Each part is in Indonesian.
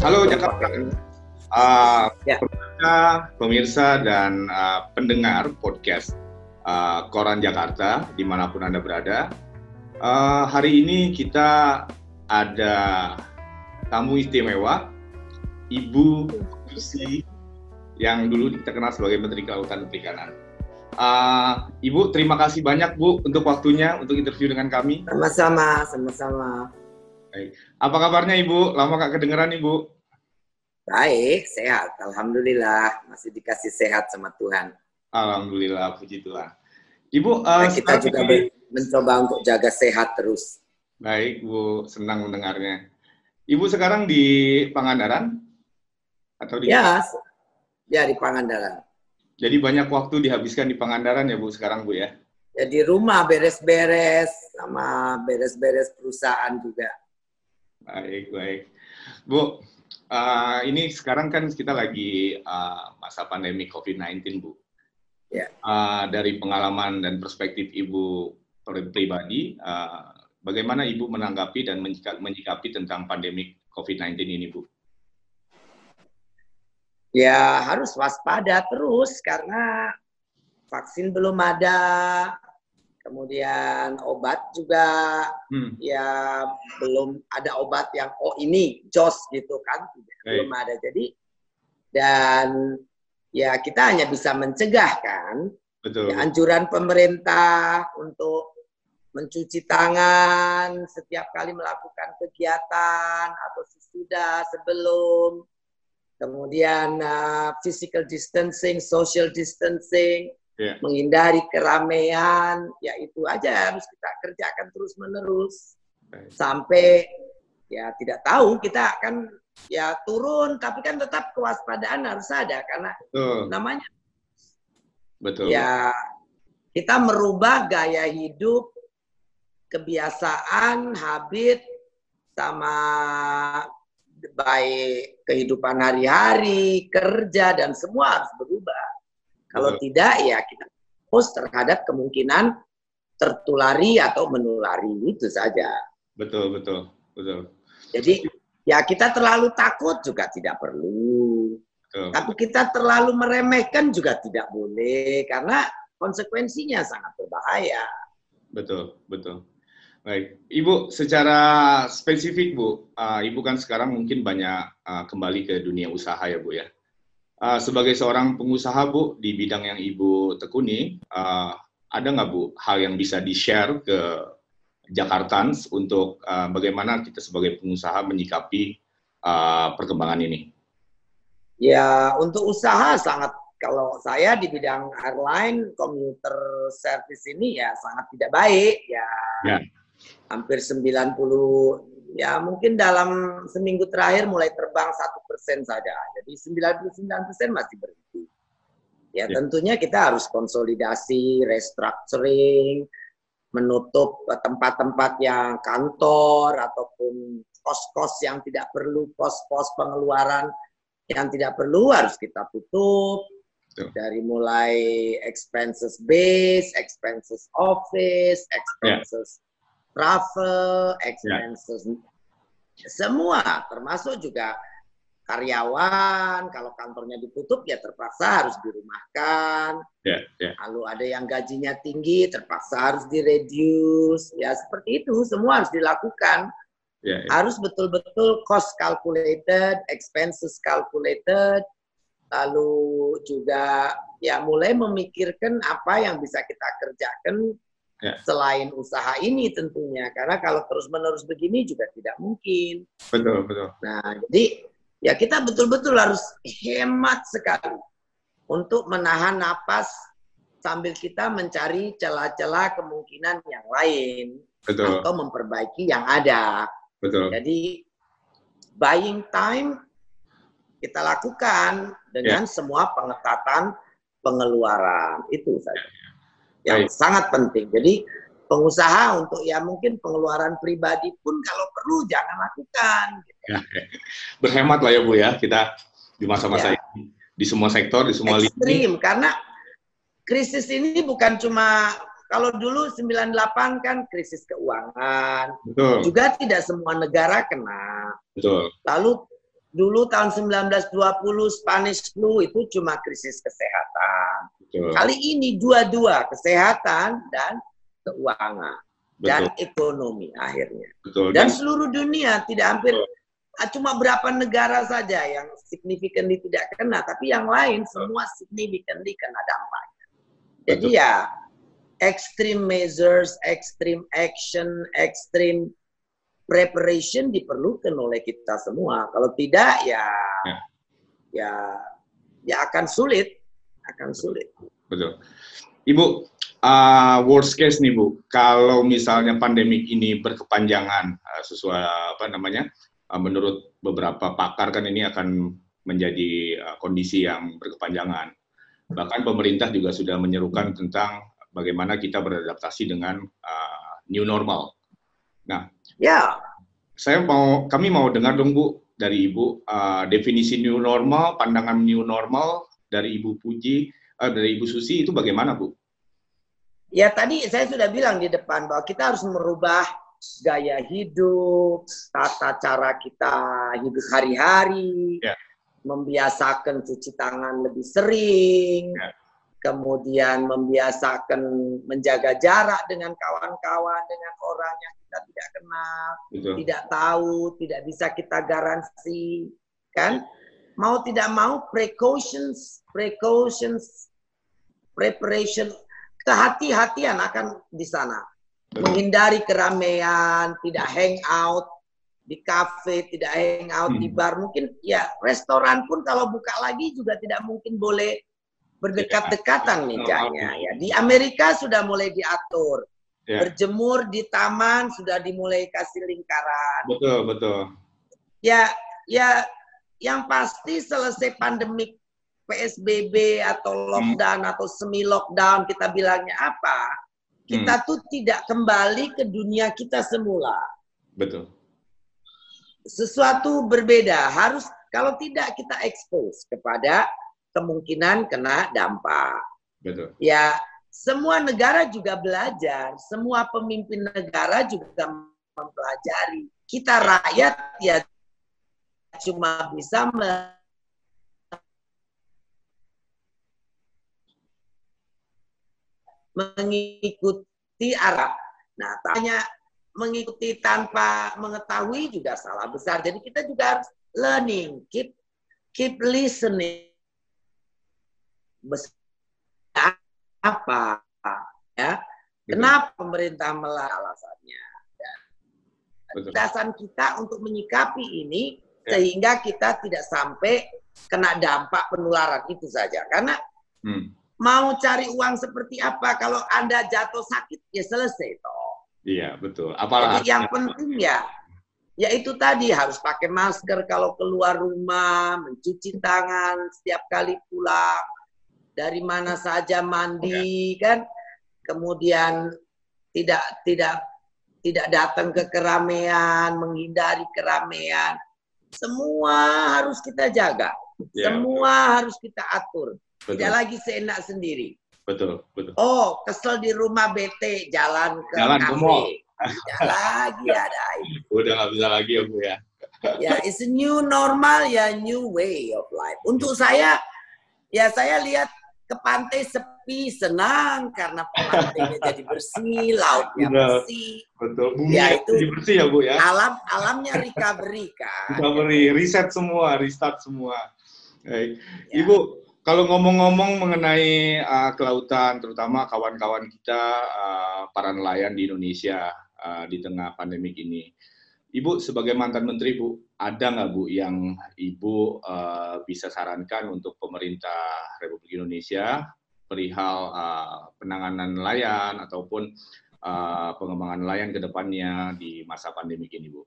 Halo Jakarta. Uh, ya. pemirsa dan uh, pendengar podcast uh, Koran Jakarta di mana pun anda berada. Uh, hari ini kita ada tamu istimewa, Ibu Susi yang dulu kita kenal sebagai Menteri Kelautan dan Perikanan. Uh, Ibu, terima kasih banyak Bu untuk waktunya untuk interview dengan kami. Sama-sama, sama-sama. Baik. Apa kabarnya Ibu? Lama gak kedengeran Ibu? Baik, sehat. Alhamdulillah. Masih dikasih sehat sama Tuhan. Alhamdulillah, puji Tuhan. Ibu, uh, kita juga ini... mencoba untuk jaga sehat terus. Baik, Bu. Senang mendengarnya. Ibu sekarang di Pangandaran? Atau di... Ya, ya di Pangandaran. Jadi banyak waktu dihabiskan di Pangandaran ya Bu sekarang Bu ya? Ya di rumah beres-beres sama beres-beres perusahaan juga. Baik, baik. Bu, uh, ini sekarang kan kita lagi uh, masa pandemi COVID-19, Bu. Ya. Uh, dari pengalaman dan perspektif Ibu pribadi, uh, bagaimana Ibu menanggapi dan menyikapi tentang pandemi COVID-19 ini, Bu? Ya harus waspada terus karena vaksin belum ada, kemudian obat juga hmm. ya belum ada obat yang oh ini jos gitu kan hey. belum ada jadi dan ya kita hanya bisa mencegah kan Betul. Ya, anjuran pemerintah untuk mencuci tangan setiap kali melakukan kegiatan atau sesudah sebelum kemudian uh, physical distancing social distancing yeah. menghindari keramaian, ya itu aja harus kita kerjakan terus menerus sampai ya tidak tahu kita akan ya turun, tapi kan tetap kewaspadaan harus ada karena Betul. namanya Betul. Ya kita merubah gaya hidup, kebiasaan, habit sama baik kehidupan hari-hari, kerja dan semua harus berubah. Kalau betul. tidak ya kita fokus terhadap kemungkinan tertulari atau menulari itu saja. Betul, betul, betul. Jadi ya kita terlalu takut juga tidak perlu. Betul. Tapi kita terlalu meremehkan juga tidak boleh karena konsekuensinya sangat berbahaya. Betul, betul. Baik, Ibu, secara spesifik Bu, uh, Ibu kan sekarang mungkin banyak uh, kembali ke dunia usaha ya Bu ya. Uh, sebagai seorang pengusaha Bu di bidang yang Ibu tekuni, uh, ada nggak Bu hal yang bisa di-share ke Jakartans untuk uh, bagaimana kita sebagai pengusaha menyikapi uh, perkembangan ini? Ya, untuk usaha sangat kalau saya di bidang airline commuter service ini ya sangat tidak baik ya. ya. Hampir 90 ya mungkin dalam seminggu terakhir mulai terbang satu persen saja. Jadi 99 persen masih berhenti. Ya, ya tentunya kita harus konsolidasi, restructuring, menutup tempat-tempat yang kantor ataupun kos-kos yang tidak perlu, kos-kos pengeluaran yang tidak perlu harus kita tutup. Dari mulai expenses base, expenses office, expenses yeah travel, expenses, yeah. semua termasuk juga karyawan kalau kantornya ditutup ya terpaksa harus dirumahkan. Yeah, yeah. Lalu ada yang gajinya tinggi terpaksa harus direduce. Ya seperti itu semua harus dilakukan. Yeah, yeah. Harus betul-betul cost calculated, expenses calculated, lalu juga ya mulai memikirkan apa yang bisa kita kerjakan Ya. Selain usaha ini tentunya, karena kalau terus-menerus begini juga tidak mungkin. Betul, betul. Nah, jadi ya kita betul-betul harus hemat sekali untuk menahan napas sambil kita mencari celah-celah kemungkinan yang lain betul. atau memperbaiki yang ada. Betul. Jadi buying time kita lakukan dengan ya. semua pengetatan pengeluaran itu saja. Ya yang Baik. sangat penting. Jadi pengusaha untuk ya mungkin pengeluaran pribadi pun kalau perlu jangan lakukan. Ya, berhemat lah ya Bu ya kita di masa-masa ya. ini di semua sektor di semua lini. Ekstrim karena krisis ini bukan cuma kalau dulu 98 kan krisis keuangan. Betul. Juga tidak semua negara kena. Betul. Lalu dulu tahun 1920 Spanish flu itu cuma krisis kesehatan. Betul. Kali ini dua-dua kesehatan dan keuangan Betul. dan ekonomi akhirnya. Betul. Dan, dan seluruh dunia tidak hampir Betul. Ah, cuma berapa negara saja yang signifikan tidak kena, tapi yang lain semua signifikan kena dampaknya. Jadi Betul. ya extreme measures, extreme action, extreme preparation diperlukan oleh kita semua. Kalau tidak ya ya ya, ya akan sulit, akan sulit. Betul. Ibu, uh, worst case nih Bu, kalau misalnya pandemik ini berkepanjangan uh, sesuai apa namanya, uh, menurut beberapa pakar kan ini akan menjadi uh, kondisi yang berkepanjangan. Bahkan pemerintah juga sudah menyerukan tentang bagaimana kita beradaptasi dengan uh, new normal. Nah, ya, saya mau kami mau dengar dong Bu dari Ibu uh, definisi new normal, pandangan new normal dari Ibu Puji, uh, dari Ibu Susi itu bagaimana Bu? Ya tadi saya sudah bilang di depan bahwa kita harus merubah gaya hidup, tata cara kita hidup hari-hari, ya. membiasakan cuci tangan lebih sering, ya. kemudian membiasakan menjaga jarak dengan kawan-kawan, dengan orang yang kita tidak kenal, Betul. tidak tahu, tidak bisa kita garansi, kan? Mau tidak mau precautions, precautions, preparation kehati-hatian akan di sana. Menghindari keramaian, tidak hang out di kafe, tidak hang out hmm. di bar. Mungkin ya restoran pun kalau buka lagi juga tidak mungkin boleh berdekat-dekatan mejanya. Ya di Amerika sudah mulai diatur. Ya. Berjemur di taman sudah dimulai kasih lingkaran. Betul, betul. Ya, ya yang pasti selesai pandemik PSBB atau hmm. lockdown hmm. atau semi lockdown kita bilangnya apa? Kita hmm. tuh tidak kembali ke dunia kita semula. Betul. Sesuatu berbeda harus kalau tidak kita expose kepada kemungkinan kena dampak. Betul. Ya, semua negara juga belajar, semua pemimpin negara juga mempelajari. Kita rakyat ya cuma bisa mengikuti arah. Nah, tanya mengikuti tanpa mengetahui juga salah besar. Jadi kita juga harus learning, keep keep listening. Apa ya? Kenapa pemerintah melarang alasannya? Ya. Dasar kita untuk menyikapi ini. Sehingga kita tidak sampai kena dampak penularan itu saja. Karena hmm. mau cari uang seperti apa kalau anda jatuh sakit ya selesai toh. Iya betul. Apalagi yang penting ya ya itu tadi harus pakai masker kalau keluar rumah mencuci tangan setiap kali pulang. Dari mana saja mandi ya. kan? Kemudian tidak tidak tidak datang ke keramaian menghindari keramaian semua harus kita jaga ya, semua betul. harus kita atur Betul. Tidak lagi seenak sendiri. Betul, betul. Oh, kesel di rumah BT, jalan ke jalan kafe. Tidak lagi ada. Udah nggak bisa lagi ya, Bu ya. ya, it's a new normal ya, new way of life. Untuk saya, ya saya lihat ke pantai sepi senang karena pantainya jadi bersih, lautnya bersih. Betul. Bumi ya itu jadi bersih ya Bu ya. Alam alamnya recovery kan. Recovery, reset semua, restart semua. Hey. Ya. Ibu, kalau ngomong-ngomong mengenai uh, kelautan, terutama kawan-kawan kita uh, para nelayan di Indonesia uh, di tengah pandemik ini, Ibu sebagai mantan menteri, Bu, ada nggak Bu yang Ibu uh, bisa sarankan untuk pemerintah Republik Indonesia perihal uh, penanganan nelayan ataupun uh, pengembangan nelayan ke depannya di masa pandemik ini, Bu?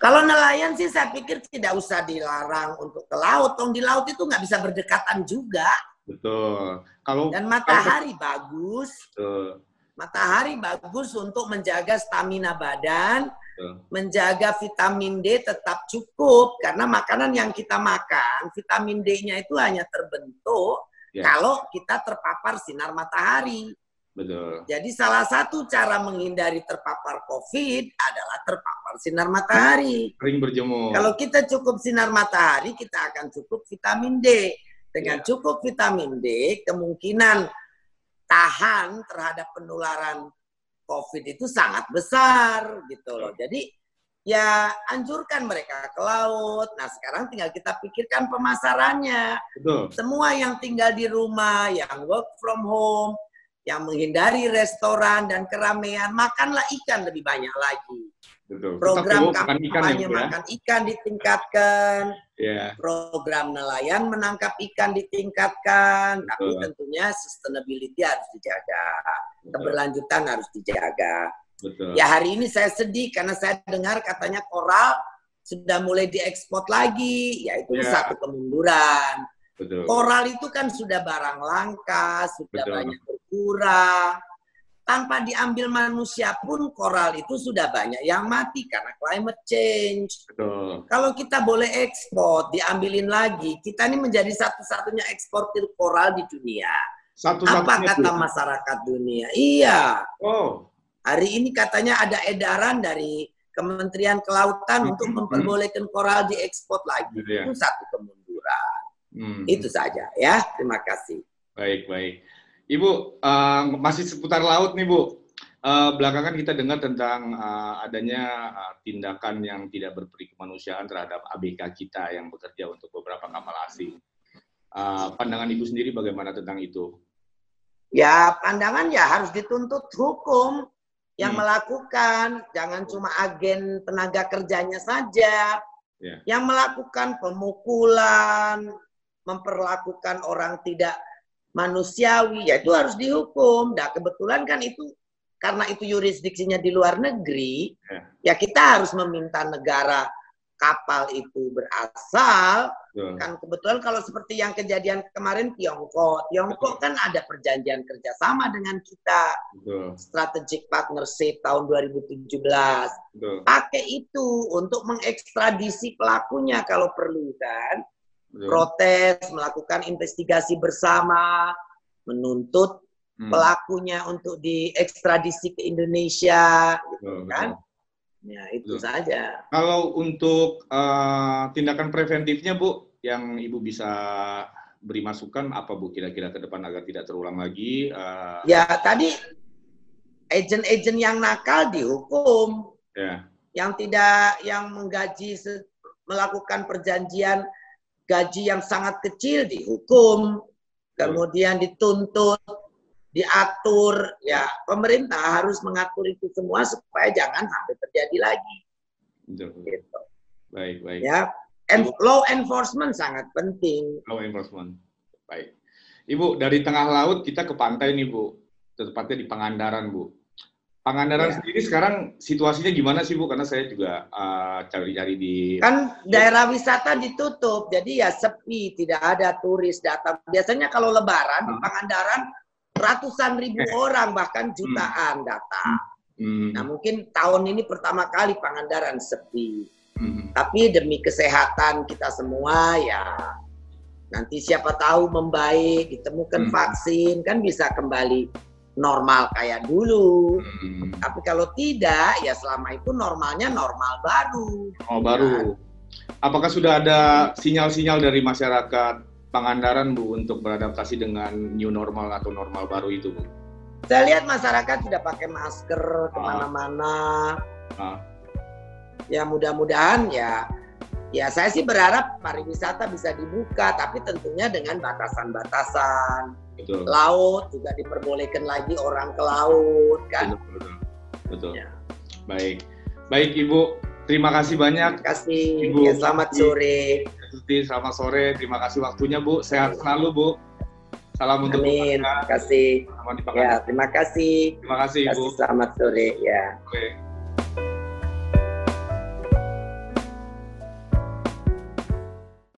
Kalau nelayan sih saya pikir tidak usah dilarang untuk ke laut. Tong di laut itu nggak bisa berdekatan juga. Betul. Kalau dan matahari kalau... bagus. Betul. Matahari bagus untuk menjaga stamina badan. Menjaga vitamin D tetap cukup karena makanan yang kita makan, vitamin D-nya itu hanya terbentuk ya. kalau kita terpapar sinar matahari. Betul. Jadi salah satu cara menghindari terpapar COVID adalah terpapar sinar matahari. Sering berjemur. Kalau kita cukup sinar matahari, kita akan cukup vitamin D. Dengan ya. cukup vitamin D, kemungkinan tahan terhadap penularan COVID itu sangat besar gitu loh. Jadi ya anjurkan mereka ke laut. Nah sekarang tinggal kita pikirkan pemasarannya. Betul. Semua yang tinggal di rumah, yang work from home, yang menghindari restoran dan keramaian, makanlah ikan lebih banyak lagi. Betul. Program kampanye makan, ya, makan ikan ditingkatkan, yeah. program nelayan menangkap ikan ditingkatkan, Betul. tapi tentunya sustainability harus dijaga, Betul. keberlanjutan harus dijaga. Betul. Ya hari ini saya sedih karena saya dengar katanya koral sudah mulai diekspor lagi, yaitu ya. satu kemunduran. Betul. Koral itu kan sudah barang langka, sudah Betul. banyak berkurang. Tanpa diambil manusia pun koral itu sudah banyak yang mati karena climate change. Betul. Kalau kita boleh ekspor, diambilin lagi, kita ini menjadi satu-satunya eksportir koral di dunia. Satu Apa kata itu. masyarakat dunia? Iya. Oh. Hari ini katanya ada edaran dari Kementerian Kelautan hmm. untuk memperbolehkan koral diekspor lagi. Ya. Itu satu kemunduran. Hmm. Itu saja ya. Terima kasih. Baik, baik. Ibu, uh, masih seputar laut nih Bu. Uh, belakangan kita dengar tentang uh, adanya uh, tindakan yang tidak berperi kemanusiaan terhadap ABK kita yang bekerja untuk beberapa kapal asing. Uh, pandangan Ibu sendiri bagaimana tentang itu? Ya, pandangan ya harus dituntut hukum yang hmm. melakukan, jangan cuma agen tenaga kerjanya saja, yeah. yang melakukan pemukulan, memperlakukan orang tidak manusiawi, ya itu harus dihukum. Nah kebetulan kan itu karena itu yurisdiksinya di luar negeri, yeah. ya kita harus meminta negara kapal itu berasal Betul. kan kebetulan kalau seperti yang kejadian kemarin Tiongkok Tiongkok Betul. kan ada perjanjian kerjasama dengan kita Betul. strategic partnership tahun 2017 Betul. pakai itu untuk mengekstradisi pelakunya kalau perlu kan Betul. protes melakukan investigasi bersama menuntut hmm. pelakunya untuk diekstradisi ke Indonesia gitu kan Ya, itu Betul. saja. Kalau untuk uh, tindakan preventifnya, Bu, yang Ibu bisa beri masukan apa Bu kira-kira ke depan agar tidak terulang lagi? Uh... Ya, tadi agent-agent yang nakal dihukum. Ya. Yang tidak yang menggaji melakukan perjanjian gaji yang sangat kecil dihukum. Kemudian dituntut diatur ya pemerintah harus mengatur itu semua supaya jangan sampai terjadi lagi. Betul. Gitu. Baik, baik. Ya, en law enforcement sangat penting. Law enforcement. Baik. Ibu, dari tengah laut kita ke pantai nih, Bu. Tepatnya di Pangandaran, Bu. Pangandaran ya. sendiri sekarang situasinya gimana sih, Bu? Karena saya juga uh, cari-cari di... Kan daerah wisata ditutup, jadi ya sepi, tidak ada turis datang. Biasanya kalau lebaran di Pangandaran ratusan ribu eh. orang bahkan hmm. jutaan hmm. datang. Hmm. Nah mungkin tahun ini pertama kali Pangandaran sepi. Hmm. Tapi demi kesehatan kita semua ya nanti siapa tahu membaik, ditemukan hmm. vaksin kan bisa kembali normal kayak dulu. Hmm. Tapi kalau tidak ya selama itu normalnya normal baru. Oh baru. Apakah sudah ada sinyal-sinyal dari masyarakat Pangandaran Bu untuk beradaptasi dengan new normal atau normal baru itu Bu? Saya lihat masyarakat sudah pakai masker ke mana-mana. Ah. Ya mudah-mudahan ya ya saya sih berharap pariwisata bisa dibuka tapi tentunya dengan batasan-batasan. Laut juga diperbolehkan lagi orang ke laut kan. Betul. Betul. betul. Ya. Baik. Baik Ibu, terima kasih banyak. Terima kasih. Ibu. Ya, selamat sore. Suti, selamat sore. Terima kasih waktunya, Bu. Sehat selalu, Bu. Salam untuk Amin. Terima kasih. Ya, terima kasih. Terima kasih, Bu. Selamat sore, ya. Oke.